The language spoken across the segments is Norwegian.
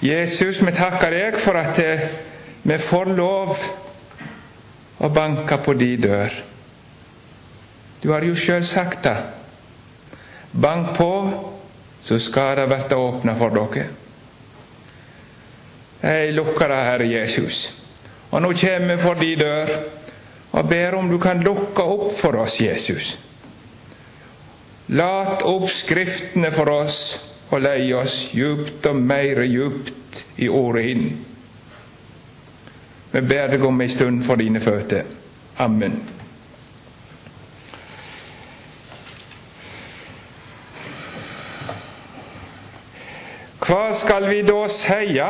Jesus, vi takker deg for at eh, vi får lov å banke på di dør. Du har jo sjøl sagt det. Bank på, så skal det bli åpna for dere. Jeg lukker det, Herre Jesus. Og nå kommer vi for di dør og ber om du kan lukke opp for oss, Jesus. Lat opp Skriftene for oss og leie oss djupt og mer djupt i ordet inn. Vi ber deg om ei stund for dine føtter. Amen. Hva skal vi da seie?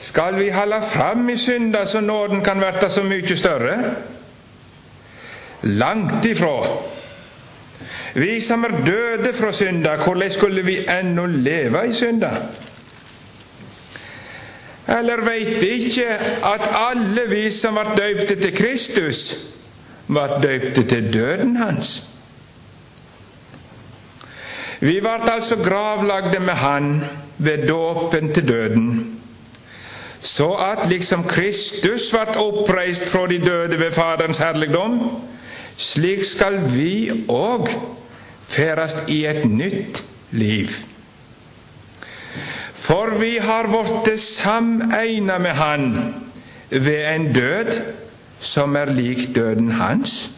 Skal vi holde fram i synda så nåden kan verta så mykje større? Langt ifrå. Vi som er døde fra synda, hvordan skulle vi ennå leve i synda? Eller veit ikke at alle vi som ble døypte til Kristus, ble døypte til døden hans? Vi ble altså gravlagde med Han ved dåpen til døden, så at liksom Kristus ble oppreist fra de døde ved Faderens herligdom, slik skal vi òg ferdast i et nytt liv. For vi har blitt sameina med Han ved en død som er lik døden hans.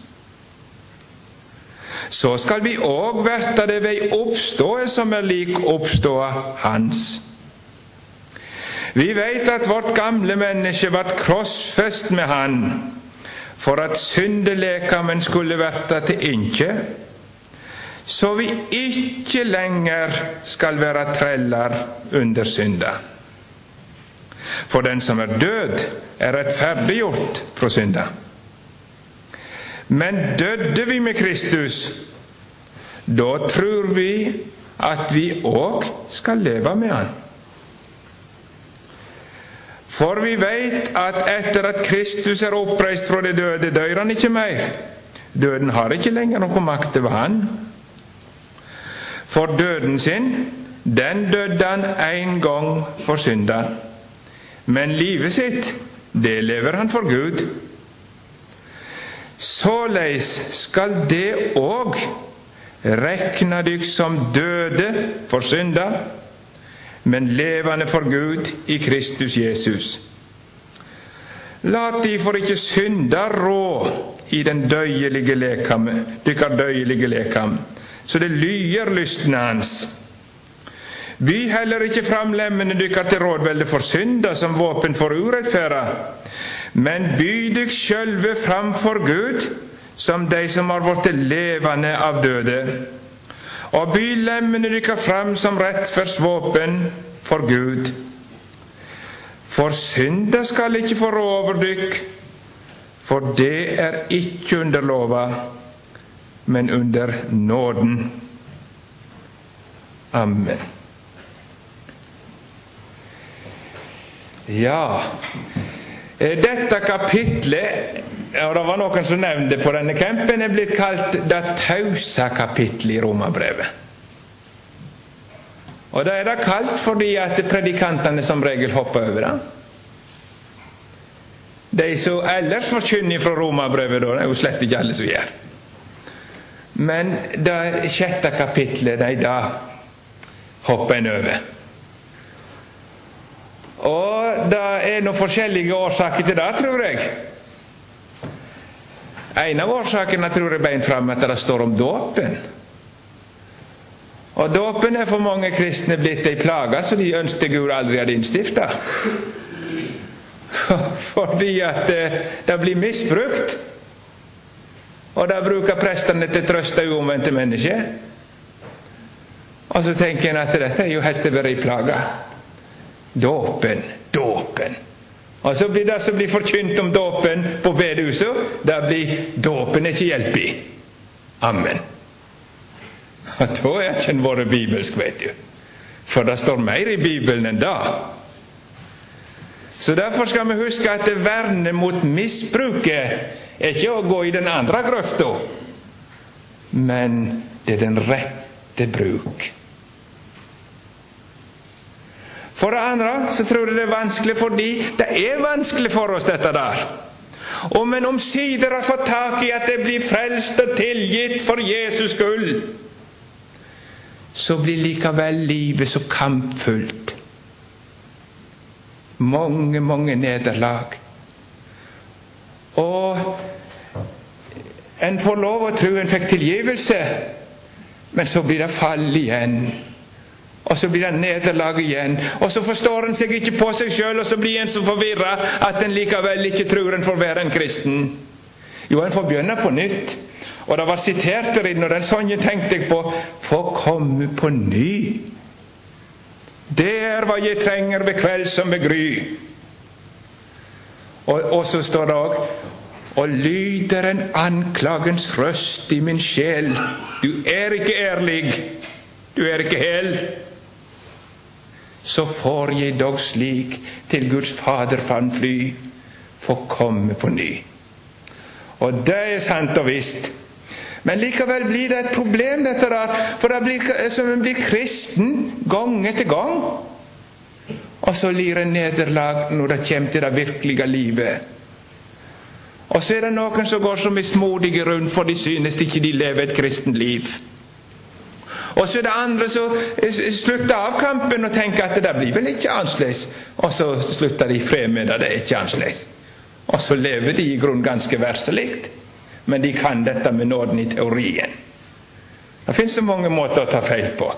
Så skal vi òg verte det ved oppståe som er lik oppståa hans. Vi veit at vårt gamle menneske vart krossfest med Han for at syndelekamen skulle verte til inkje så vi ikke lenger skal være treller under synda. For den som er død, er rettferdiggjort fra synda. Men døde vi med Kristus, da tror vi at vi òg skal leve med Han. For vi veit at etter at Kristus er oppreist fra de døde, dør han ikke mer. Døden har ikke lenger noen makt over han. For døden sin, den døde han én gang for synda. Men livet sitt, det lever han for Gud. Såleis skal det òg rekna dykk som døde for synda, men levende for Gud i Kristus Jesus. Lat difor ikke synda rå i den døyelige lekam, dykkar døyelige lekam, så det lyer lystene hans. By heller ikke fram lemmene dykkar til rådvelde for synda som våpen for urettferda, men by dykk sjølve fram for Gud som de som har blitt levende av døde. Og by lemmene dykkar fram som rettferdsvåpen for Gud. For synda skal ikke få rå over dykk, for det er ikke under lova men under nåden. Amen. Ja, dette kapitlet og Det var noen som nevnte på denne campen er blitt kalt 'det tause kapittelet' i Romerbrevet. Og det er det kalt fordi at predikantene som regel hopper over det. De som ellers forkynner fra Romerbrevet, det er jo slett ikke alle som gjør. Men det sjette kapitlet, nei, da hopper en over. Og det er noen forskjellige årsaker til det, tror jeg. En av årsakene tror jeg beint fram at det står om dåpen. Og dåpen er for mange kristne blitt ei plage som de ønsket Gud aldri hadde innstifta. Fordi at det blir misbrukt. Og det bruker prestene til å trøste uomvendte mennesker. Og så tenker en at dette er jo plage. Dåpen, dåpen. Og så blir det som blir forkynt om dåpen på bedehuset, det blir 'dåpen er ikke hjelp i'. Amen. Og da er ikke en vært bibelsk, vet du. For det står mer i Bibelen enn det. Så derfor skal vi huske at det verner mot misbruket ikke å gå i den andre grøfta, men det er den rette bruk. For det andre så tror jeg det er vanskelig fordi det er vanskelig for oss, dette der. Om en omsider har fått tak i at det blir frelst og tilgitt for Jesus skyld, så blir likevel livet så kampfullt. Mange, mange nederlag. Og en får lov å tro en fikk tilgivelse, men så blir det fall igjen. Og så blir det nederlag igjen. Og så forstår en seg ikke på seg sjøl, og så blir en så forvirra at en likevel ikke tror en får være en kristen. Jo, en får begynne på nytt. Og det var sitert der inne, og den sangen tenkte jeg på Få komme på ny. Det er hva jeg trenger ved kveld som ved gry. Og, og så står det òg og lyder en anklagens røst i min sjel. Du er ikke ærlig, du er ikke hel. Så får jeg dog slik til Guds Fader fan fly, få komme på ny. Og det er sant og visst. Men likevel blir det et problem, dette der, for det blir, som en blir kristen gang etter gang. Og så lir en nederlag når det kommer til det virkelige livet. Og så er det noen som går så mismodige rundt, for de synes ikke de lever et kristent liv. Og så er det andre som slutter av kampen og tenker at det blir vel ikke annerledes. Og så slutter de fred med det, det er ikke annerledes. Og så lever de i grunnen ganske verselig, men de kan dette med nåden i teorien. Det finnes så mange måter å ta feil på.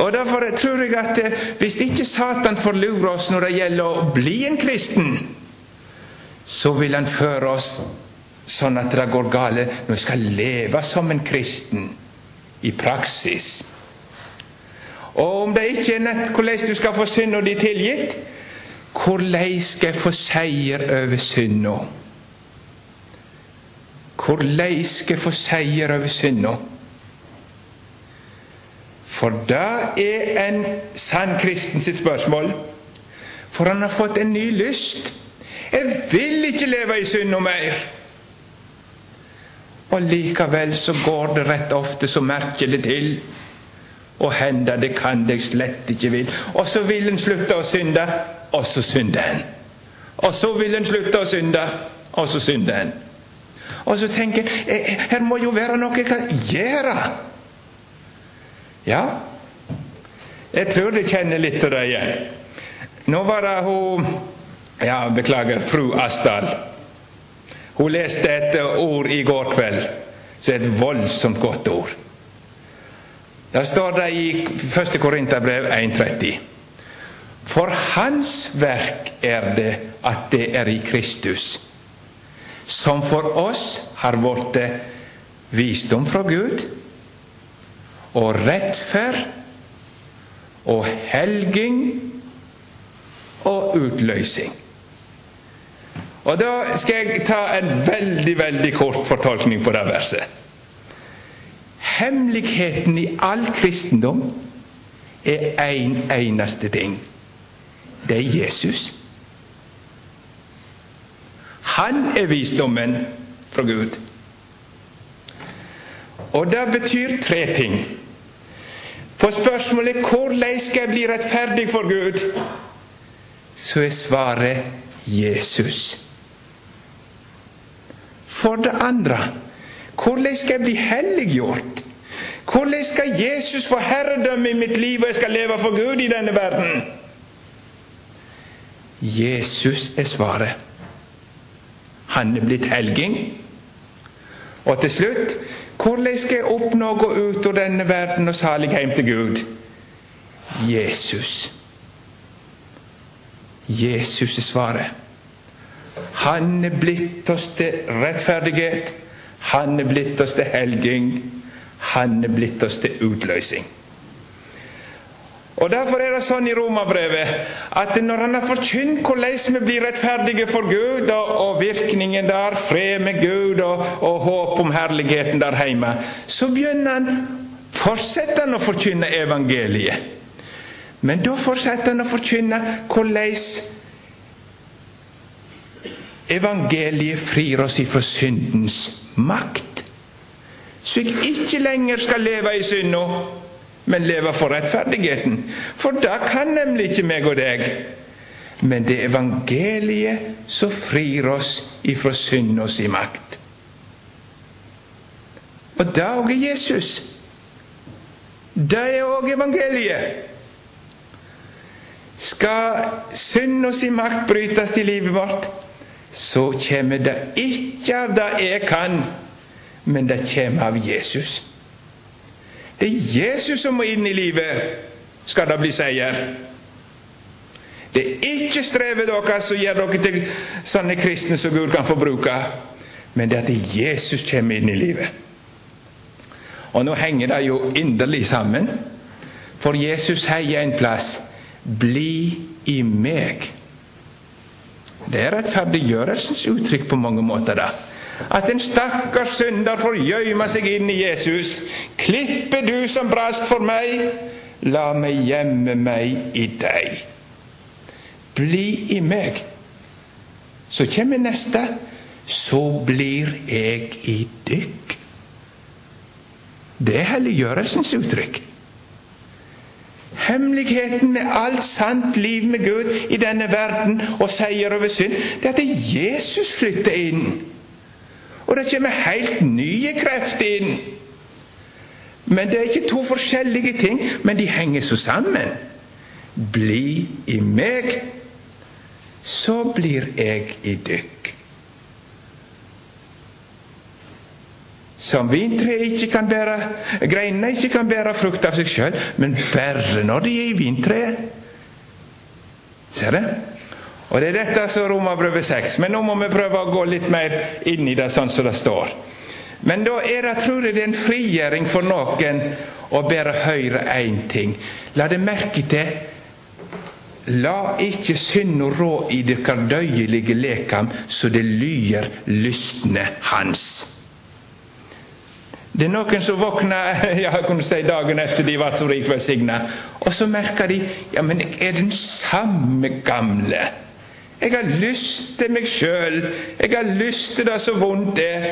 Og Derfor tror jeg at eh, hvis ikke Satan får lure oss når det gjelder å bli en kristen, så vil han føre oss sånn at det går gale når vi skal leve som en kristen i praksis. Og om det ikke er nett hvordan du skal få synda di tilgitt, hvordan skal jeg få seier over synda? Hvordan skal jeg få seier over synda? For det er en sann kristen sitt spørsmål. For han har fått en ny lyst. Jeg vil ikke leve i synd noe mer. Og likevel så går det rett ofte så merkelig til. Og hender det kan det slett ikke vil. Og så vil en slutte å synde, og så synder en. Og så vil en slutte å synde, og så synder en. Og så tenker en her må jo være noe jeg kan gjøre. Ja, jeg tror de kjenner litt av det igjen. Nå var det hun ja, beklager, fru Asdal. Hun leste et ord i går kveld som er et voldsomt godt ord. Der står det i 1. Korinterbrev 1,30. For Hans verk er det at det er i Kristus, som for oss har blitt visdom fra Gud, og rettferd og helging og utløsing. Og Da skal jeg ta en veldig veldig kort fortolkning på det verset. Hemmeligheten i all kristendom er én en eneste ting. Det er Jesus. Han er visdommen fra Gud. Og det betyr tre ting. På spørsmålet 'Hvordan skal jeg bli rettferdig for Gud?' så er svaret Jesus. For det andre hvordan skal jeg bli helliggjort? Hvordan skal Jesus få herredømme i mitt liv, og jeg skal leve for Gud i denne verden? Jesus er svaret. Han er blitt helging. Og til slutt hvordan skal jeg oppnå å gå ut av denne verden og salig hjem til Gud? Jesus. Jesus er svaret. Han er blitt oss til rettferdighet. Han er blitt oss til helging. Han er blitt oss til utløsing. Og Derfor er det sånn i Romerbrevet at når han har forkynt hvordan vi blir rettferdige for Gud, og virkningen der, fred med Gud og, og, håp om herligheten der hjemme, så begynner han fortsetter han å forkynne evangeliet. Men da fortsetter han å forkynne hvordan Evangeliet frir oss ifra syndens makt. Så jeg ikke lenger skal leve i synda, men leve for rettferdigheten. For da kan nemlig ikke meg og deg. Men det er evangeliet som frir oss ifra synd og si makt. Og da òg er Jesus. Det er òg evangeliet. Skal synd og si makt brytes i livet vårt, så kommer det ikke av det jeg kan, men det kommer av Jesus. Det er Jesus som må inn i livet, skal det bli seier. Det er ikke strevet deres som gjør dere til sånne kristne som Gud kan få bruke, men det er at Jesus kommer inn i livet. Og nå henger det jo inderlig sammen, for Jesus sier en plass 'bli i meg'. Det er rettferdiggjørelsens uttrykk på mange måter. da. At en stakkars synder får gjøyme seg inn i Jesus. Klippe du som brast for meg, la meg gjemme meg i deg. Bli i meg. Så kommer neste. Så blir jeg i dykk. Det er helliggjørelsens uttrykk. Hemmeligheten med alt sant liv med Gud i denne verden og seier over synd, det er at Jesus flytter inn. Og det kommer helt nye krefter inn. Men det er ikke to forskjellige ting, men de henger så sammen. Bli i meg, så blir jeg i dykk. Som vintreet ikke kan bære greinene ikke kan bære frukt av seg sjøl, men bare når de er i vintreet. Ser du? Og Det er dette som Romerbrevet 6. Men nå må vi prøve å gå litt mer inn i det sånn som det står. Men da er det, tror jeg, det er en frigjøring for noen å bare høre én ting. La det merke til La ikke synda rå i deres døyelige lekam, så det lyer lystne hans. Det er noen som våkner ja, kunne si dagen etter de ble så rikt velsigna, og så merker de ja, men jeg er den samme gamle. Jeg har lyst til meg sjøl. Jeg har lyst til det som vondt er.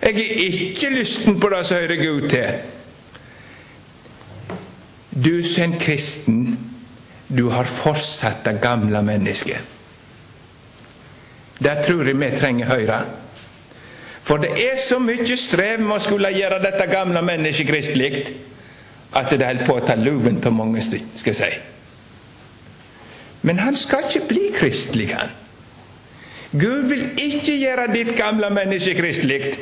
Jeg er ikke lysten på det som hører Gud til. Du som en kristen, du har fortsatt det gamle mennesket. Det tror jeg vi trenger høre. For det er så mye strev med å skulle gjøre dette gamle mennesket kristelig at det holder på å ta luven av mange, skal jeg si. Men han skal ikke bli kristelig, han. Gud vil ikke gjøre ditt gamle menneske kristelig.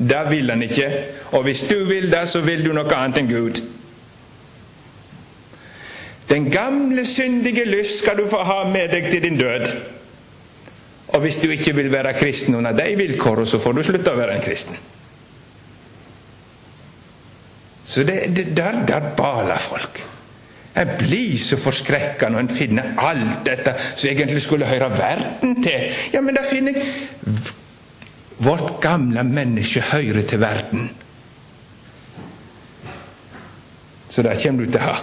Det vil han ikke. Og hvis du vil det, så vil du noe annet enn Gud. Den gamle, syndige lyst skal du få ha med deg til din død. Og hvis du ikke vil være kristen under de vilkårene, så får du slutte å være en kristen. Så det, det, der, der baler folk. Jeg blir så forskrekka når en finner alt dette som egentlig skulle høre verden til. Ja, men da finner jeg Vårt gamle menneske hører til verden. Så det kommer du til å ha.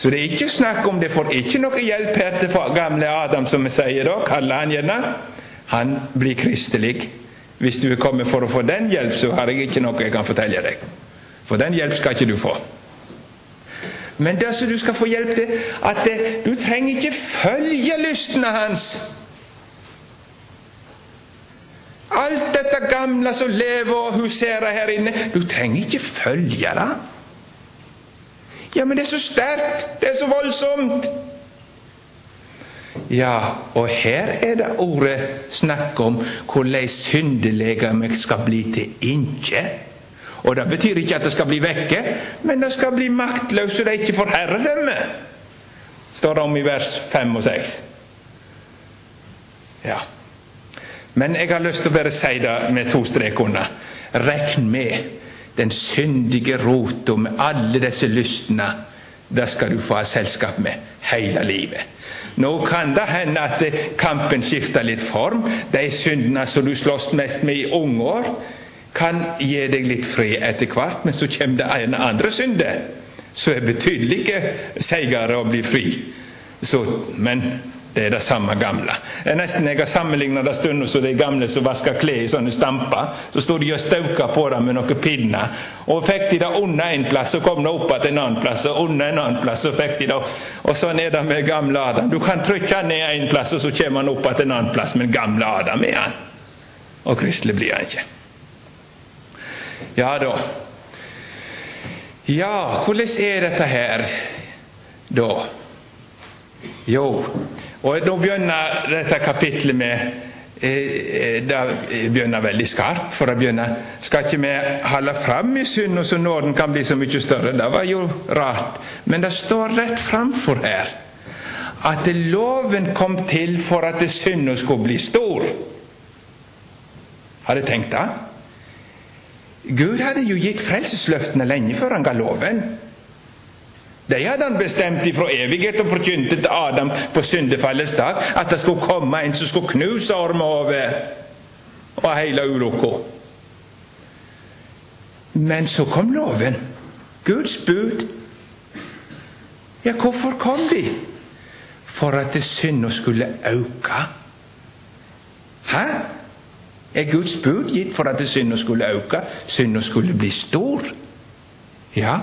Så det er ikke snakk om det får ikke noe hjelp her til gamle Adam, som vi sier da, kaller han gjerne. Han blir kristelig. Hvis du er kommet for å få den hjelp, så har jeg ikke noe jeg kan fortelle deg. For den hjelp skal ikke du få. Men det som du skal få hjelp til, at du trenger ikke følge lystene hans. Alt dette gamle som lever og huserer her inne, du trenger ikke følge det. Ja, men det er så sterkt! Det er så voldsomt! Ja, og her er det ordet snakk om hvordan syndelegemet skal bli til inkje. Og Det betyr ikke at det skal bli vekke, men det skal bli maktløst så det ikke får herredømme. Står det om i vers 5 og 6. Ja. Men jeg har lyst til å bare si det med to strek under. Regn med den syndige rota med alle disse lystene, det skal du få ha selskap med hele livet. Nå kan det hende at kampen skifter litt form. De syndene som du slåss mest med i unge år, kan gi deg litt fred etter hvert, men så kommer det en andre synder som er betydelig seigere å bli fri. Så, men Det er det samme gamle. Er nesten Jeg har sammenligna det stund som de gamle som vasker klær i sånne stamper. Så sto de og stauka på det med noen pinner. Og fikk de det under en plass, så kom det opp igjen en annen plass, og under en annen plass. så fikk de det. Og sånn er det med gamle Adam. Du kan trykke ned en plass, og så kommer han opp igjen en annen plass. Men gamle Adam er han. Og kristelig blir han ikke. Ja da. Ja, hvordan er dette her da? Jo, og Da begynner dette kapitlet med eh, Det begynner veldig skarpt, for å begynne. Skal ikke vi holde fram i synd, så nåden kan bli så mye større? Det var jo rart. Men det står rett framfor her at loven kom til for at synda skulle bli stor. Har du tenkt det? Gud hadde jo gitt frelsesløftene lenge før han ga loven. De hadde han bestemt ifra evighet og forkynte til Adam på syndefallets dag at det skulle komme en som skulle knuse ormehodet og hele ulukka. Men så kom loven. Guds bud. Ja, hvorfor kom de? For at synda skulle auke. Hæ? Er Guds bud gitt for at synda skulle auke? Synda skulle bli stor? Ja.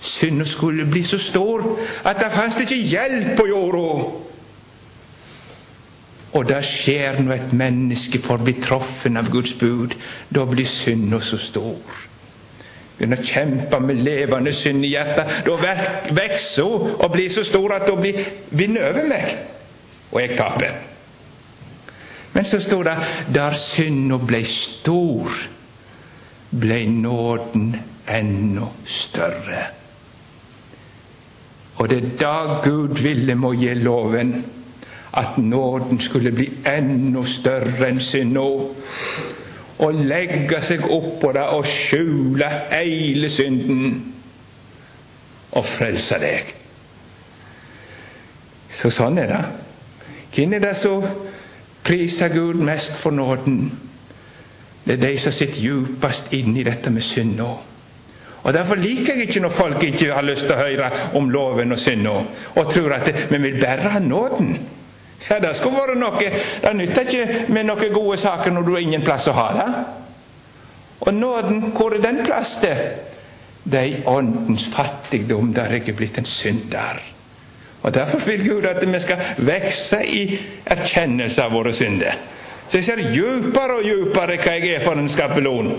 Synda skulle bli så stor at det fantes ikke hjelp på jorda. Og det skjer når et menneske får bli truffet av Guds bud. Da blir synda så stor. Begynner å kjempe med levende synd i hjertet. Da vokser hun og blir så stor at hun vinner over meg, og jeg taper. Men så står det der synda ble stor, ble nåden enda større. Og det er da Gud ville må gi loven, at nåden skulle bli enda større enn synda. Og legge seg oppå det og skjule hele synden og frelse deg. Så sånn er det. Hvem er det som priser Gud mest for nåden? Det er de som sitter djupest inne i dette med synd nå. Og Derfor liker jeg ikke når folk ikke har lyst til å høre om loven og synda, og tror at vi vil bare ha nåden. Ja, Det skulle vært noe Det nytter ikke med noen gode saker når du har ingen plass å ha det. Og nåden, hvor er den plass til? Det er i åndens fattigdom der jeg er blitt en synder. Og Derfor vil Gud at vi skal vokse i erkjennelse av våre synder. Så jeg ser djupere og djupere hva jeg er for en skapelon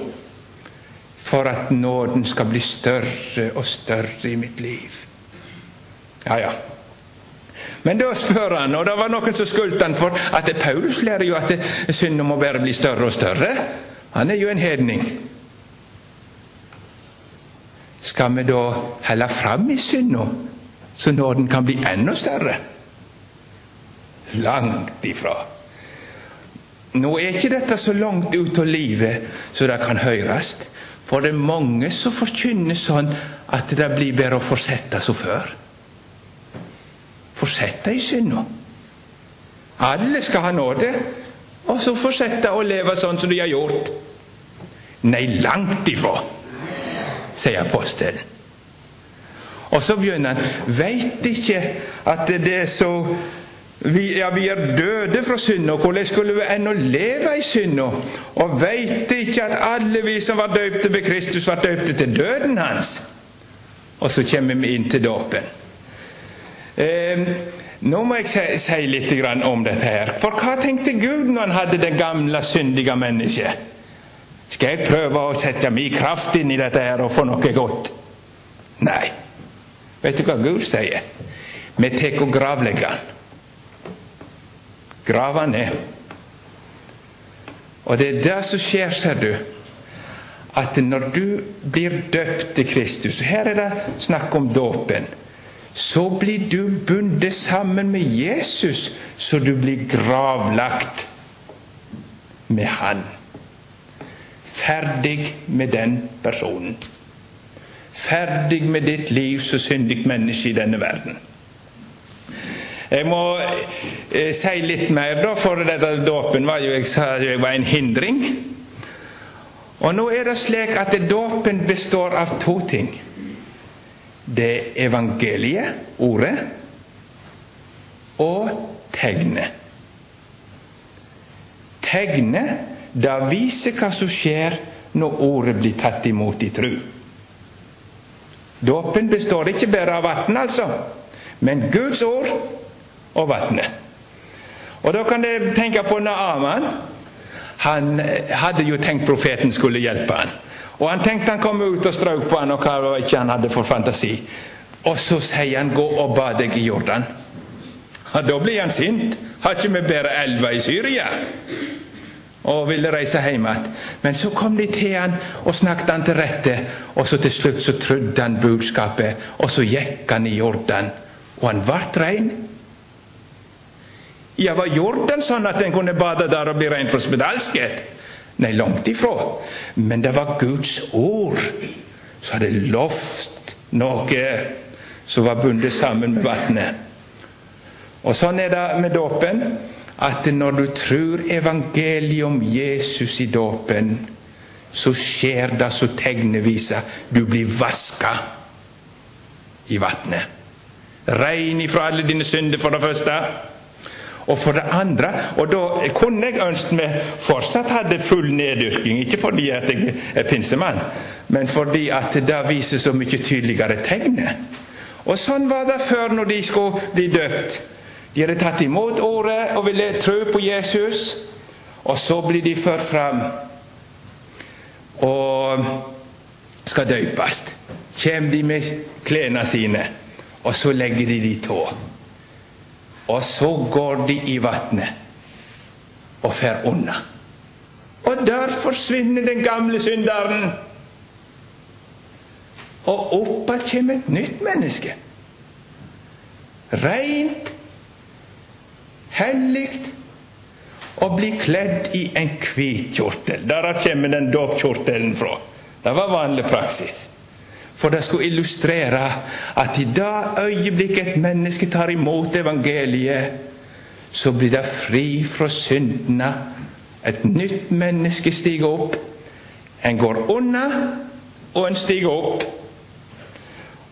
for at nåden skal bli større og større i mitt liv. Ja, ja. Men da spør han, og det var noen som skyldte han for at Paulus lærer jo at synda må bare bli større og større. Han er jo en hedning. Skal vi da holde fram i synda, så nåden kan bli enda større? Langt ifra. Nå er ikke dette så langt ut av livet så det kan høres. For det er mange som forkynner sånn at det blir bedre å fortsette som før. Fortsette i synda. Alle skal ha nåde, og så fortsette å leve sånn som de har gjort. Nei, langt ifra, sier apostelen. Og så begynner han Veit ikke at det er så vi, ja, vi er døde fra synda. Hvordan skulle vi ennå leve i synda? Og veit ikke at alle vi som var døpte ved Kristus, var døpte til døden hans? Og så kommer vi inn til dåpen. Eh, nå må jeg si, si litt om dette her. For hva tenkte Gud når han hadde det gamle, syndige mennesket? Skal jeg prøve å sette min kraft inn i dette her og få noe godt? Nei. Vet du hva Gud sier? Vi tar og gravlegger han grave ned. Og det er det som skjer, ser du, at når du blir døpt til Kristus Her er det snakk om dåpen. Så blir du bundet sammen med Jesus, så du blir gravlagt med Han. Ferdig med den personen. Ferdig med ditt liv som syndig menneske i denne verden. Jeg må eh, si litt mer, da, for dette dåpen var jo jeg sa jeg var en hindring. Og nå er det slik at dåpen består av to ting. Det er evangeliet, ordet, og tegnet. Tegnet da viser hva som skjer når ordet blir tatt imot i tru. Dåpen består ikke bare av vann, altså, men Guds ord og vannet. Og da kan dere tenke på Naaman. Han hadde jo tenkt profeten skulle hjelpe han. Og han tenkte han kom ut og strøk på han, og hva ikke han hadde for fantasi. Og så sier han 'gå og bad deg i Jordan'. Ja, da blir han sint. Har ikke vi bedre elva i Syria? Og ville reise hjem igjen. Men så kom de til han og snakket han til rette. Og så til slutt så trodde han budskapet, og så gikk han i Jordan. Og han ble rein. Ja, var den sånn at en kunne bade der og bli ren for spedalskhet? Nei, langt ifra. Men det var Guds ord som hadde lovt noe som var bundet sammen med vannet. Og sånn er det med dåpen, at når du tror evangeliet om Jesus i dåpen, så skjer det så tegnet viser du blir vaska i vannet. Rein ifra alle dine synder, for det første. Og for det andre Og da kunne jeg ønsket meg fortsatt hadde full neddyrking. Ikke fordi at jeg er pinsemann, men fordi at det viser så mye tydeligere tegnet. Og sånn var det før når de skulle bli døpt. De hadde tatt imot ordet og ville tro på Jesus. Og så blir de ført fram og skal døpes. Kjem de med klærne sine, og så legger de de tå. Og så går de i vannet og fer unna. Og der forsvinner den gamle synderen. Og opp kommer et nytt menneske. Reint, hellig og blir kledd i en hvit kjortel. Der kommer den dåpkjortelen fra. Det var vanlig praksis. For det skulle illustrere at i det øyeblikket et menneske tar imot evangeliet, så blir det fri fra syndene. Et nytt menneske stiger opp. En går unna, og en stiger opp.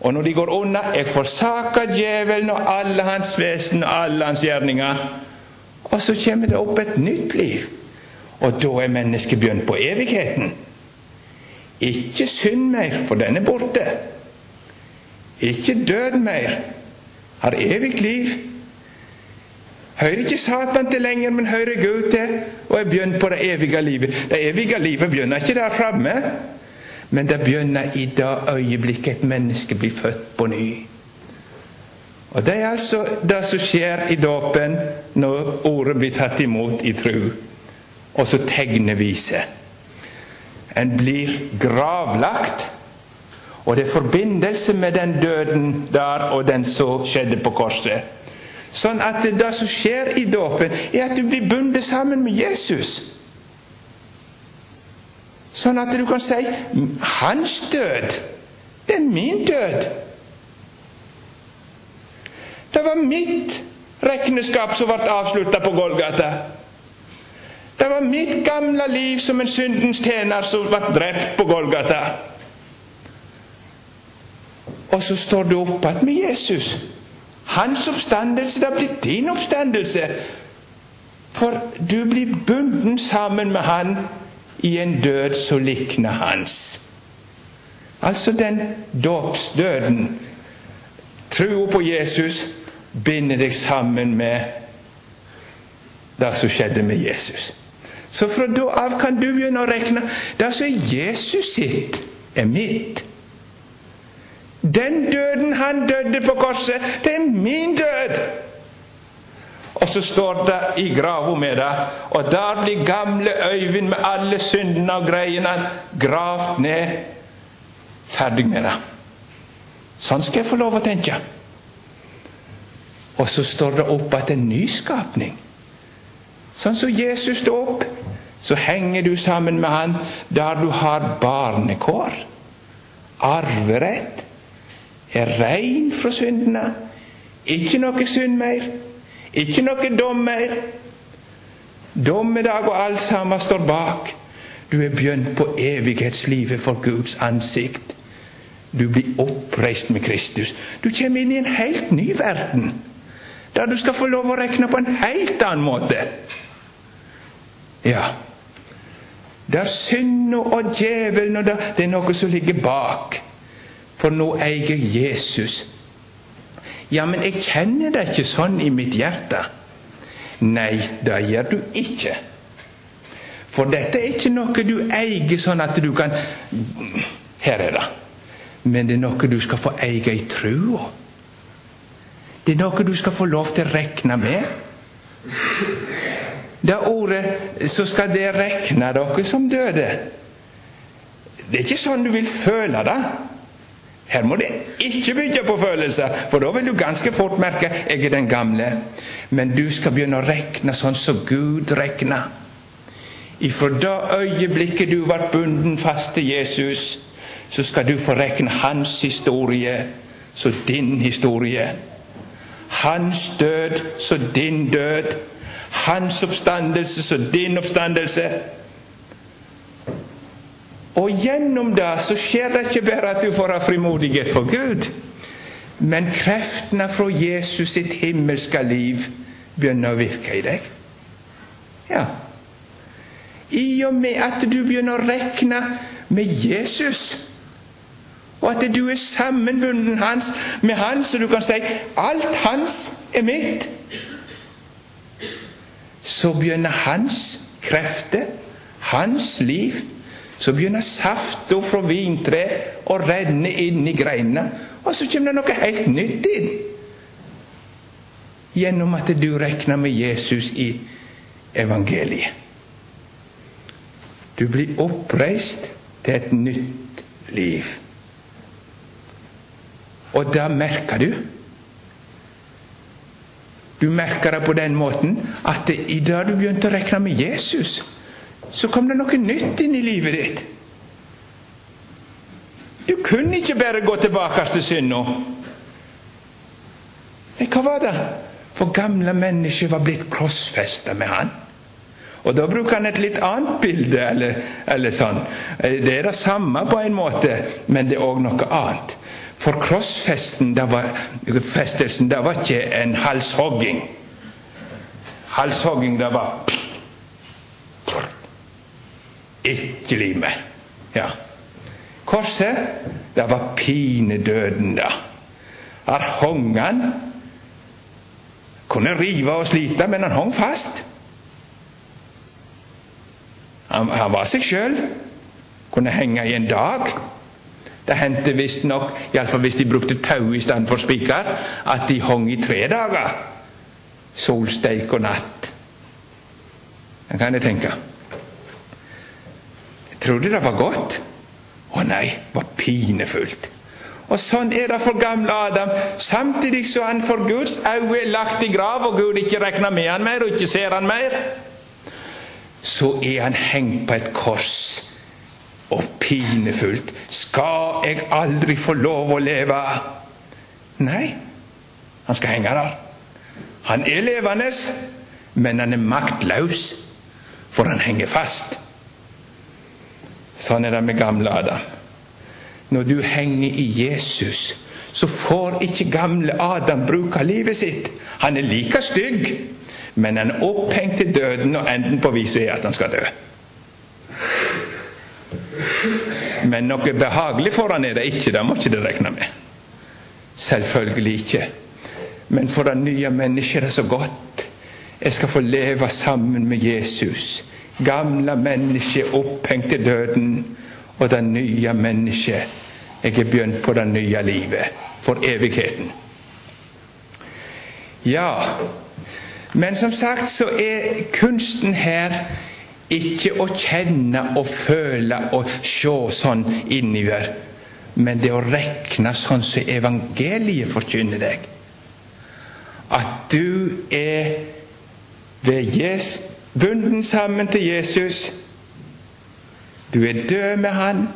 Og når de går unna, jeg forsaker djevelen og alle hans vesen og alle hans gjerninger. Og så kommer det opp et nytt liv. Og da er mennesket begynt på evigheten. Ikke synd mer, for den er borte. Ikke død mer, har evig liv. Hører ikke Satan til lenger, men hører Gud til, og er begynt på det evige livet. Det evige livet begynner ikke der framme, men det begynner i det øyeblikket et menneske blir født på ny. Og Det er altså det som skjer i dåpen når ordet blir tatt imot i tru, og så tegner viser. En blir gravlagt. Og det er forbindelse med den døden der og den som skjedde på korset. Sånn at det som skjer i dåpen, er at du blir bundet sammen med Jesus. Sånn at du kan si 'Hans død, det er min død'. Det var mitt regneskap som ble avslutta på Golgata. Det var mitt gamle liv som en syndens tjener som ble drept på Golgata. Og så står du opp igjen med Jesus. Hans oppstandelse det blitt din oppstandelse. For du blir bunden sammen med han i en død som likner hans. Altså den dåpsdøden. Troa på Jesus binder deg sammen med det som skjedde med Jesus. Så fra da av kan du begynne å regne. Det som er Jesus sitt, er mitt. Den døden han døde på korset, det er min død. Og så står det i grava med det, og der blir gamle Øyvind med alle syndene og greiene gravd ned. Ferdig med det. Sånn skal jeg få lov å tenke. Og så står det opp at en nyskapning. Sånn som Jesus står opp, så henger du sammen med han der du har barnekår. Arverett. Er rein fra syndene. Ikke noe synd mer. Ikke noe dom mer. Dommedag og alt sammen står bak. Du er begynt på evighetslivet for Guds ansikt. Du blir oppreist med Kristus. Du kommer inn i en helt ny verden. Der du skal få lov å regne på en helt annen måte. Ja. Der synda og djevelen og det er noe som ligger bak. For nå eier Jesus. Ja, men jeg kjenner det ikke sånn i mitt hjerte. Nei, det gjør du ikke. For dette er ikke noe du eier sånn at du kan Her er det. Men det er noe du skal få eie i trua. Det er noe du skal få lov til å regne med. Det ordet så skal det regne dere som døde. Det er ikke sånn du vil føle det. Her må det ikke bygge på følelser, for da vil du ganske fort merke 'jeg er den gamle'. Men du skal begynne å regne sånn som Gud regner. Ifra det øyeblikket du ble bunden fast til Jesus, så skal du få regne hans historie så din historie. Hans død så din død. Hans oppstandelse som din oppstandelse. Og gjennom det så skjer det ikke bare at du får ha frimodighet for Gud, men kreftene fra Jesus sitt himmelske liv begynner å virke i deg. Ja. I og med at du begynner å regne med Jesus, og at du er sammenbunden med han, så du kan si alt hans er mitt, så begynner hans krefter, hans liv Så begynner safta fra vintreet å renne inn i greinene, og så kommer det noe helt nytt inn. Gjennom at du regner med Jesus i evangeliet. Du blir oppreist til et nytt liv. Og da merker du. Du merker det på den måten at i dag du begynte å regne med Jesus, så kom det noe nytt inn i livet ditt. Du kunne ikke bare gå tilbake til synda. Hva var det? For gamle mennesker var blitt krossfesta med han. Og Da bruker han et litt annet bilde. Eller, eller sånn. Det er det samme på en måte, men det er òg noe annet. For krossfestelsen det var, det var ikke en halshogging. Halshogging, det var Ikke liv med. Ja. Korset, det var pinedøden, da. Her hong han. Kunne rive og slite, men han hong fast. Han, han var seg sjøl. Kunne henge i en dag. Det hendte visstnok, iallfall hvis de brukte tau i stedet for spiker, at de hong i tre dager. Solsteik og natt. Det kan jeg tenke. Jeg trodde det var godt. Å nei, det var pinefullt. Og sånn er det for gamle Adam. Samtidig så han for Guds øyne er lagt i grav, og Gud ikke regner med han mer og ikke ser han mer så er han hengt på et kors. Og pinefullt. Skal jeg aldri få lov å leve? Nei, han skal henge der. Han er levende, men han er maktløs, for han henger fast. Sånn er det med gamle Adam. Når du henger i Jesus, så får ikke gamle Adam bruke livet sitt. Han er like stygg men han er opphengt til døden, og enden på viset er at han skal dø. Men noe behagelig for han er det ikke, det må ikke det regne med. Selvfølgelig ikke. Men for det nye mennesket er det så godt. Jeg skal få leve sammen med Jesus. Gamle mennesket opphengt til døden, og det nye mennesket Jeg er begynt på det nye livet for evigheten. Ja, men som sagt så er kunsten her ikke å kjenne og føle og se sånn innover, men det å rekne sånn som evangeliet forkynner deg. At du er ved bunden sammen til Jesus. Du er død med Han.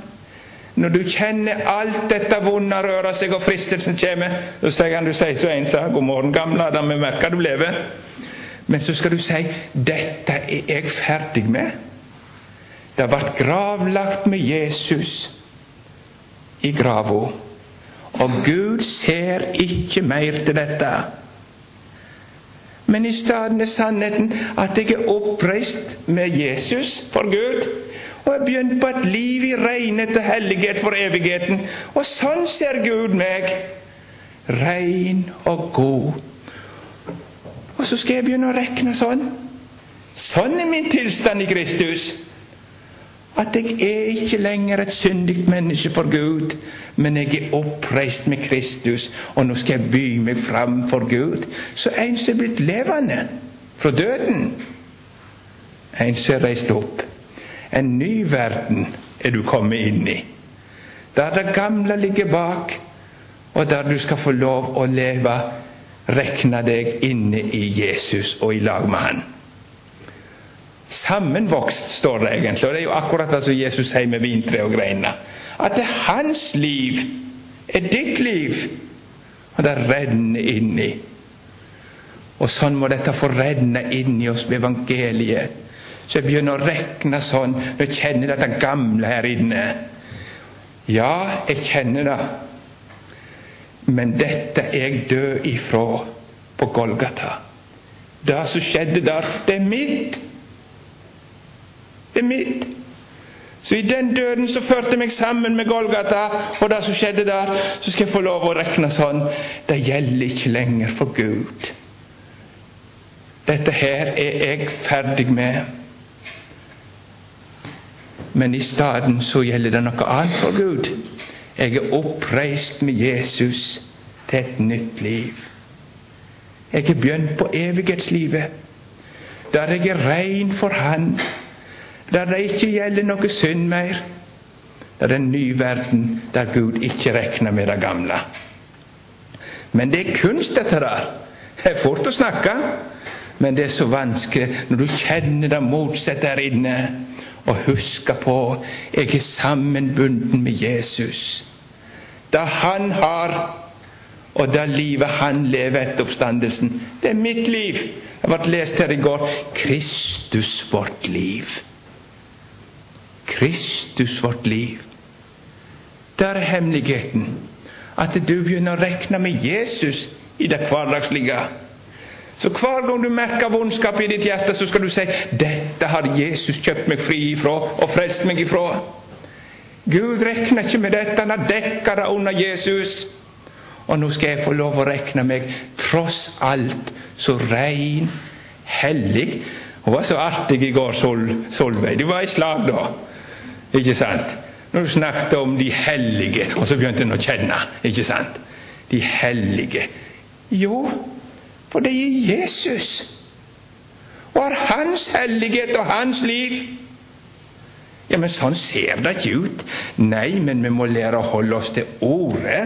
Når du kjenner alt dette vonde røre seg, og fristelsen kommer, så sier han du sier så en sa 'God morgen, gamle Adam, vi merker du lever'. Men så skal du si 'Dette er jeg ferdig med'. Det ble gravlagt med Jesus i grava. Og Gud ser ikke mer til dette. Men i stedet er sannheten at jeg er oppreist med Jesus for Gud. Og jeg har begynt på et liv i renhet og hellighet for evigheten. Og sånn ser Gud meg. Rein og god. Og så skal jeg begynne å regne sånn. Sånn er min tilstand i Kristus. At jeg er ikke lenger et syndig menneske for Gud, men jeg er oppreist med Kristus, og nå skal jeg by meg fram for Gud. Så en som er blitt levende fra døden, en som er reist opp. En ny verden er du kommet inn i. Der det gamle ligger bak, og der du skal få lov å leve, rekne deg inne i Jesus og i lag med Han. Sammenvokst, står det egentlig, og det er jo akkurat det som Jesus sier med vintre og greiner. At det er hans liv er ditt liv, og det renner inni. Og sånn må dette få renne inni oss ved evangeliet. Så jeg begynner å regne sånn når jeg kjenner dette gamle her inne. Ja, jeg kjenner det. Men dette jeg død ifra på Golgata. Det som skjedde der, det er mitt. Det er mitt. Så i den døden som førte meg sammen med Golgata, og det som skjedde der, så skal jeg få lov å regne sånn Det gjelder ikke lenger for Gud. Dette her er jeg ferdig med. Men i stedet så gjelder det noe annet for Gud. Jeg er oppreist med Jesus til et nytt liv. Jeg er begynt på evighetslivet, der jeg er rein for Han der det ikke gjelder noe synd mer. Det er en ny verden der Gud ikke regner med det gamle. Men det er kunst, dette der. Det er fort å snakke, men det er så vanskelig når du kjenner det motsatte der inne, og huske på jeg er sammenbunden med Jesus. Det han har, og det livet han lever etter oppstandelsen, det er mitt liv. Det ble lest her i går. Kristus vårt liv. Kristus vårt liv. Der er hemmeligheten. At du begynner å regne med Jesus i det hverdagslige. Så hver gang du merker vondskap i ditt hjerte, så skal du si 'Dette har Jesus kjøpt meg fri ifra og frelst meg ifra'. Gud regner ikke med dette. Han har dekka det under Jesus. Og nå skal jeg få lov å regne meg tross alt så rein, hellig. Hun var så artig i går, Sol, Solveig. Du var i slag da. Ikke sant? Når du snakket om de hellige, og så begynte en å kjenne. Ikke sant? De hellige. Jo, for det er Jesus. Og har hans hellighet og hans liv. Ja, men sånn ser det ikke ut. Nei, men vi må lære å holde oss til Ordet,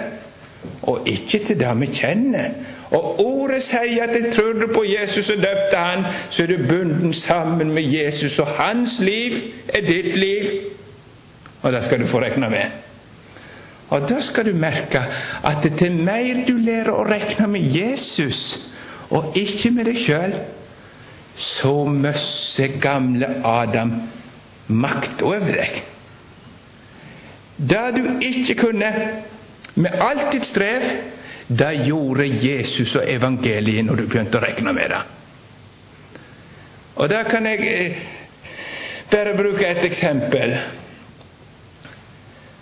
og ikke til det vi kjenner. Og Ordet sier at jeg tror på Jesus og døpte han, så er du bunden sammen med Jesus, og hans liv er ditt liv. Og det skal du få regne med. Og da skal du merke at til mer du lærer å regne med Jesus, og ikke med deg sjøl, så mister gamle Adam makt over deg. Det du ikke kunne med alt ditt strev, det gjorde Jesus og evangeliet når du begynte å regne med det. Og da kan jeg eh, bare bruke et eksempel.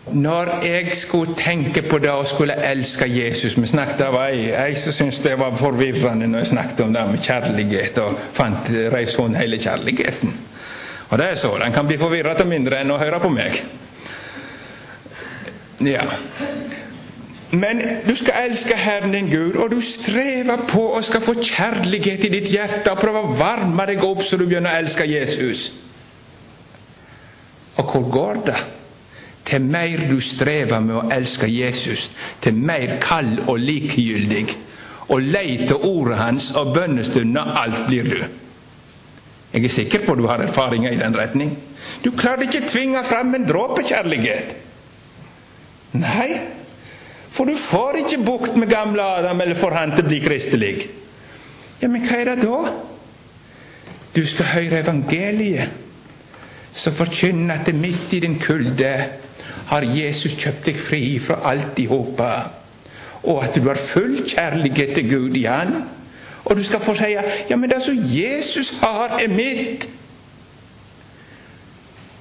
Når jeg skulle tenke på det og skulle elske Jesus Vi snakket av ei, ei som syntes det var forvirrende når jeg snakket om det med kjærlighet og fant reis hele kjærligheten. Og det er så. Den kan bli forvirret til mindre enn å høre på meg. Ja. Men du skal elske Herren din Gud, og du strever på å skal få kjærlighet i ditt hjerte og prøve å varme deg opp så du begynner å elske Jesus. Og hvor går det? Til mer du strever med å elske Jesus, til mer kald og likegyldig og lei til ordet hans og bønnestunder alt blir du. Jeg er sikker på du har erfaringer i den retning. Du klarer ikke tvinge fram en dråpe kjærlighet. Nei, for du får ikke bukt med gamle Adam eller får han til å bli kristelig. Ja, men hva er det da? Du skal høre evangeliet, som forkynner at det midt i din kulde har Jesus kjøpt deg fri fra alt i håpet, og at du har full kjærlighet til Gud i Han, Og du skal få si ja, men det som Jesus har, er mitt.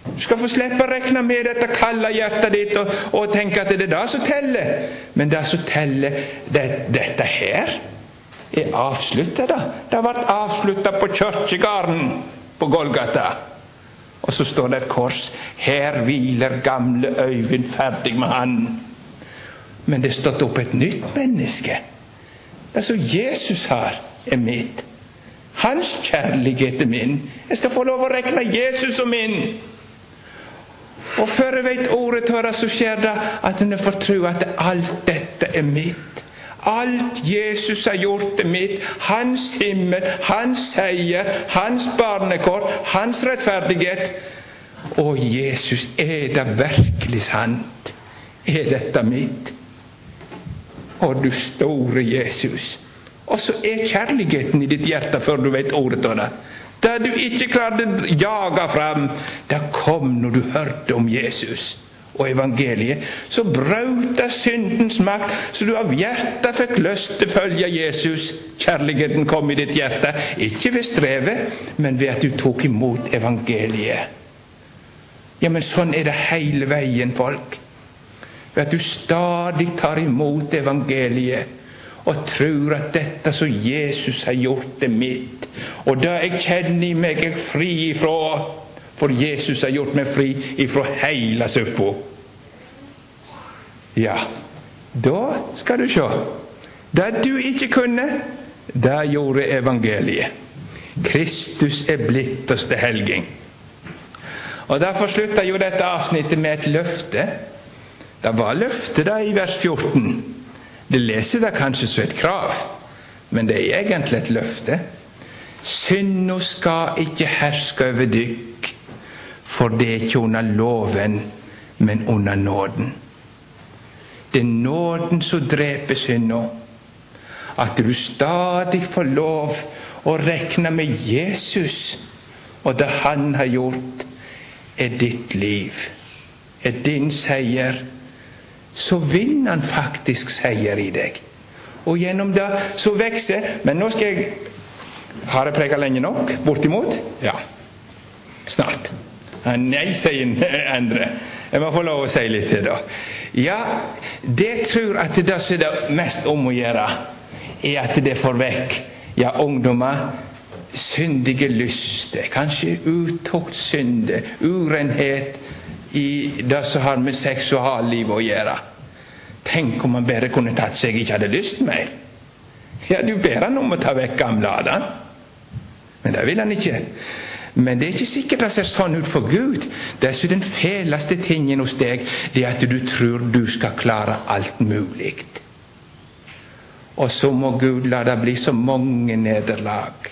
Du skal få slippe å regne med dette kalde hjertet ditt og, og, tenke at det er det som teller. Men det som teller, det, dette her er avslutta. Det har vært avslutta på kirkegården på Golgata. Og så står det et kors. Her hviler gamle Øyvind ferdig med han. Men det er stått opp et nytt menneske. Det som Jesus har, er mitt. Hans kjærlighet er min. Jeg skal få lov å regne Jesus som min. Og før jeg vet ordet av det, så skjer det at en får tro at alt dette er mitt. Alt Jesus har gjort, er mitt. Hans himmel, hans seier, hans barnekår, hans rettferdighet. Og Jesus, er det virkelig sant? Er dette mitt? Å, du store Jesus. Og så er kjærligheten i ditt hjerte før du vet ordet av det. Det du ikke klarte å jage fram, det kom når du hørte om Jesus og evangeliet. Så brøt det syndens makt, så du av hjertet fikk lyst til å følge Jesus. Kjærligheten kom i ditt hjerte, ikke ved strevet, men ved at du tok imot evangeliet. Ja, men sånn er det hele veien, folk. Ved at du stadig tar imot evangeliet og tror at dette som Jesus har gjort, er mitt. Og det jeg kjenner i meg, er fri ifra. For Jesus har gjort meg fri ifra hele suppa. Ja, da skal du se. Det du ikke kunne, det gjorde evangeliet. Kristus er blitt oss til helging. Og Derfor slutter jo dette avsnittet med et løfte. Det var løfte da i vers 14. Det leser det kanskje som et krav, men det er egentlig et løfte. Synda skal ikke herske over dykk, for det er ikke under loven, men under nåden. Det er nåden som dreper synda. At du stadig får lov å regne med Jesus og det han har gjort, er ditt liv, er din seier så vinner han faktisk seier i deg. Og gjennom det så vokser Men nå skal jeg Har jeg preka lenge nok? Bortimot? Ja. Snart. Nei, sier Endre. Jeg må få lov å si litt til, da. Ja, det tror at det som det mest om å gjøre, er at det får vekk ja, ungdommer syndige lyster, kanskje utuktsynder, urenhet, i det som har med seksuallivet å gjøre. Tenk om han bare kunne tatt seg ikke hadde lyst mer. Ja, du ber han om å ta vekk gamle Adam. Men det vil han ikke. Men det er ikke sikkert det ser sånn ut for Gud. Dessuten den feleste tingen hos deg det er at du tror du skal klare alt mulig. Og så må Gud la det bli så mange nederlag.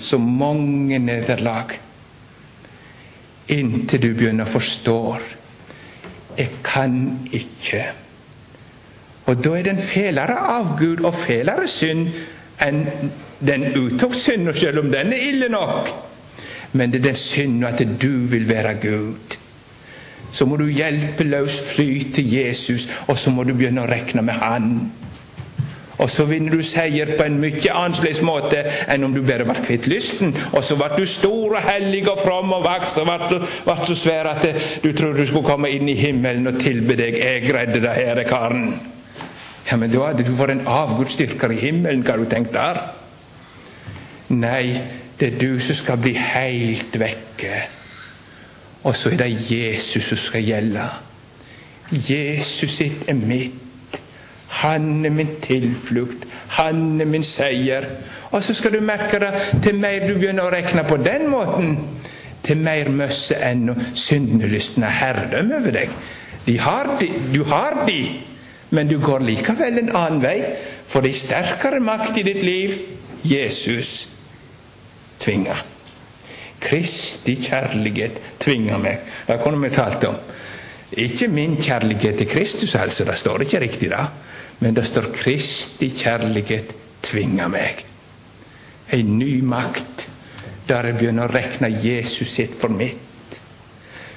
Så mange nederlag inntil du begynner å forstå jeg kan ikke. Og da er det en av avgud og fælere synd enn den utoppsynda, selv om den er ille nok. Men det er den synden at du vil være Gud. Så må du hjelpeløst fly til Jesus, og så må du begynne å regne med Han. Og så vinner du seier på en mye annerledes måte enn om du bare ble kvitt lysten. Og så ble du stor og hellig og from og vaks og ble, ble så svær at du trodde du skulle komme inn i himmelen og tilbe deg. 'Jeg redder deg, herre karen'. Ja, men da hadde du vært en avgudsdyrker i himmelen, hva har du tenkt der? Nei, det er du som skal bli helt vekke. Og så er det Jesus som skal gjelde. Jesus sitt er mitt. Han er min tilflukt. Han er min seier. Og så skal du merke det til mer du begynner å regne på den måten, til mer møsse enn syndelysten har herredømme over deg. De har de, du har de, men du går likevel en annen vei, for det er sterkere makt i ditt liv. Jesus tvinger. Kristi kjærlighet tvinger meg. Det kunne vi talt om. Ikke min kjærlighet til Kristus, altså. Det står ikke riktig da. Men det står 'Kristi kjærlighet tvinger meg'. Ei ny makt der jeg begynner å regne Jesus sitt for mitt.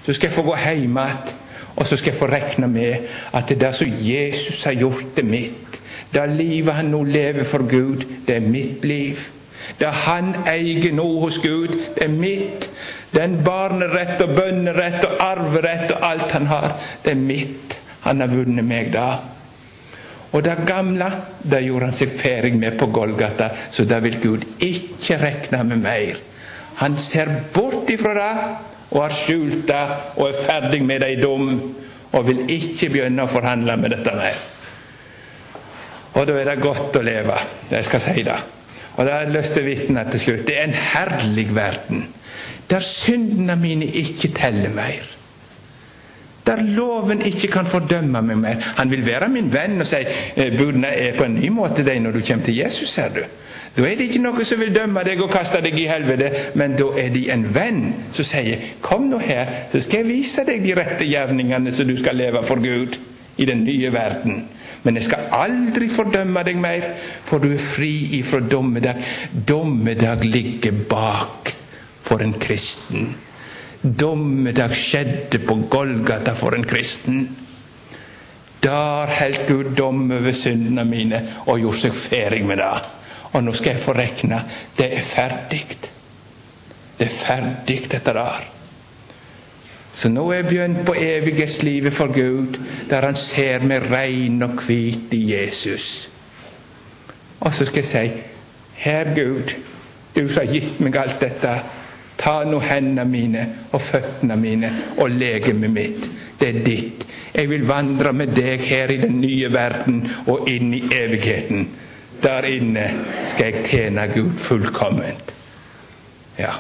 Så skal jeg få gå hjem igjen, og så skal jeg få regne med at det der som Jesus har gjort, er mitt. Det livet han nå lever for Gud, det er mitt liv. Det han eier nå hos Gud, det er mitt. Den barnerett og bønnerett og arverett og alt han har, det er mitt. Han har vunnet meg da. Og det gamle det gjorde han seg ferdig med på Golgata, så det vil Gud ikke regne med mer. Han ser bort ifra det og har skjult det og er ferdig med det i dom og vil ikke begynne å forhandle med dette mer. Og da er det godt å leve. Jeg skal si det. Og det har jeg lyst til å vitne til slutt. Det er en herlig verden der syndene mine ikke teller mer. Der loven ikke kan fordømme meg mer. Han vil være min venn og si eh, budene er på en ny måte deg når du kommer til Jesus, ser du. Da er det ikke noe som vil dømme deg og kaste deg i helvete, men da er de en venn som sier 'Kom nå her, så skal jeg vise deg de rette gjerningene som du skal leve for Gud i den nye verden'. Men jeg skal aldri fordømme deg mer, for du er fri ifra dommedag. Dommedag ligger bak for en kristen. Dommedag skjedde på Golgata for en kristen. Der holdt Gud dom over syndene mine og gjorde seg ferdig med det. Og nå skal jeg få rekne. Det er ferdig. Det er ferdig, dette der. Så nå er jeg begynt på evighetslivet for Gud, der Han ser meg rein og hvit i Jesus. Og så skal jeg si, Herr Gud, du som har gitt meg alt dette, Ta nå hendene mine og føttene mine og legemet mitt. Det er ditt. Jeg vil vandre med deg her i den nye verden og inn i evigheten. Der inne skal jeg tjene Gud fullkomment. Ja.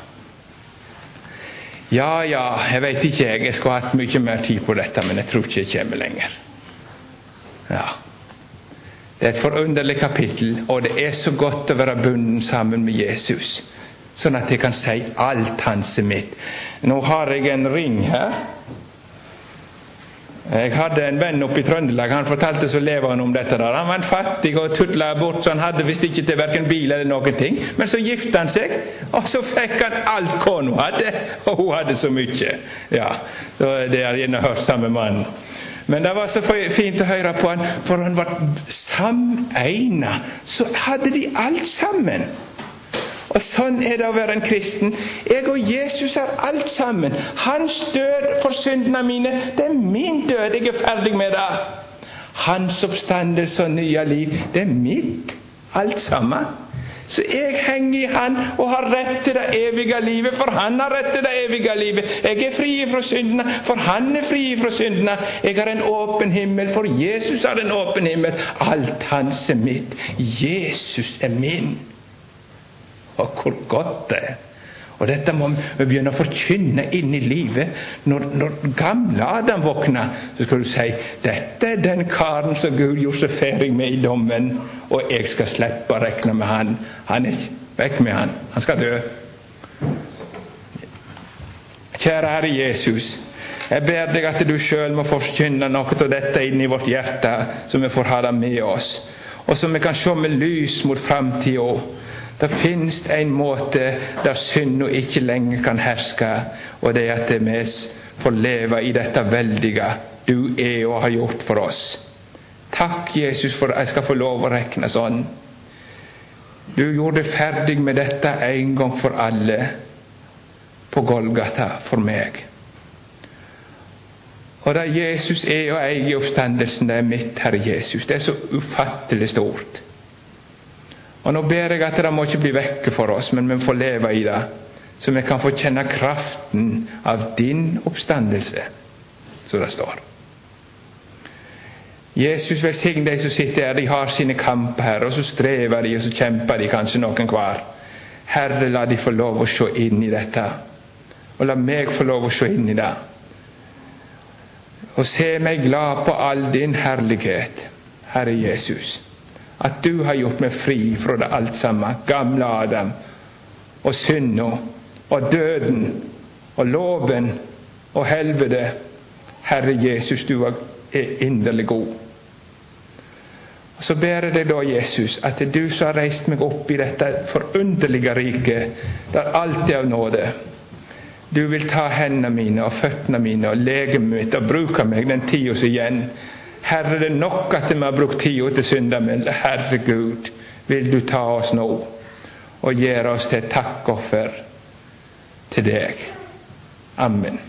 Ja, ja, jeg veit ikke, jeg. Jeg skulle hatt mye mer tid på dette, men jeg tror ikke jeg kommer lenger. Ja. Det er et forunderlig kapittel, og det er så godt å være bundet sammen med Jesus sånn at jeg kan si alt hans er mitt. Nå har jeg en ring her. Jeg hadde en venn oppe i Trøndelag. Han fortalte så lever han om dette. der. Han var fattig og tutla bort, så han hadde visst ikke til verken bil eller noen ting. Men så gifta han seg, og så fikk han alt kona hadde. Og hun hadde så mye. Ja, Det har gjerne hørt samme mannen. Men det var så fint å høre på han, for han var sameina. Så hadde de alt sammen. Og Sånn er det å være en kristen. Jeg og Jesus er alt sammen. Hans død for syndene mine, det er min død. Jeg er ferdig med det. Hans oppstandelse og nye liv, det er mitt. Alt sammen. Så jeg henger i Han og har rett til det evige livet, for Han har rett til det evige livet. Jeg er fri fra syndene, for Han er fri fra syndene. Jeg har en åpen himmel, for Jesus har en åpen himmel. Alt hans er mitt. Jesus er min. Og hvor godt det er. Og dette må vi begynne å forkynne inn i livet. Når, når gamle Adam våkner, så skal du si dette er den karen som Gud gjorde seg ferdig med i dommen, og jeg skal slippe å regne med han. Han er vekk med han. Han skal dø. Kjære Herre Jesus. Jeg ber deg at du sjøl må forkynne noe av dette inn i vårt hjerte, så vi får ha det med oss, og så vi kan se med lys mot framtida det finnes en måte der synda ikke lenger kan herske, og det er at vi får leve i dette veldige du er og har gjort for oss. Takk, Jesus, for at jeg skal få lov å regne sånn. Du gjorde ferdig med dette en gang for alle på Golgata for meg. Og det Jesus er og i oppstandelsen, det er mitt, Herre Jesus. Det er så ufattelig stort. Og Nå ber jeg at det må ikke bli vekke for oss, men vi får leve i det. Så vi kan få kjenne kraften av din oppstandelse, som det står. Jesus velsigne de som sitter her. De har sine kamper her, og så strever de, og så kjemper de kanskje noen hver. Herre, la de få lov å se inn i dette. Og la meg få lov å se inn i det. Og se meg glad på all din herlighet, Herre Jesus at du har gjort meg fri fra det alt sammen. Gamle Adam og synda og døden og loven og helvete. Herre Jesus, du er inderlig god. Og Så ber jeg deg da, Jesus, at det er du som har reist meg opp i dette forunderlige riket, der alt er av nåde. Du vil ta hendene mine og føttene mine og legemet mitt og bruke meg den tida som igjen Herre, det er nok at vi har brukt tida til syndamelde. Herregud, vil du ta oss nå og gjøre oss til et takkoffer til deg. Amen.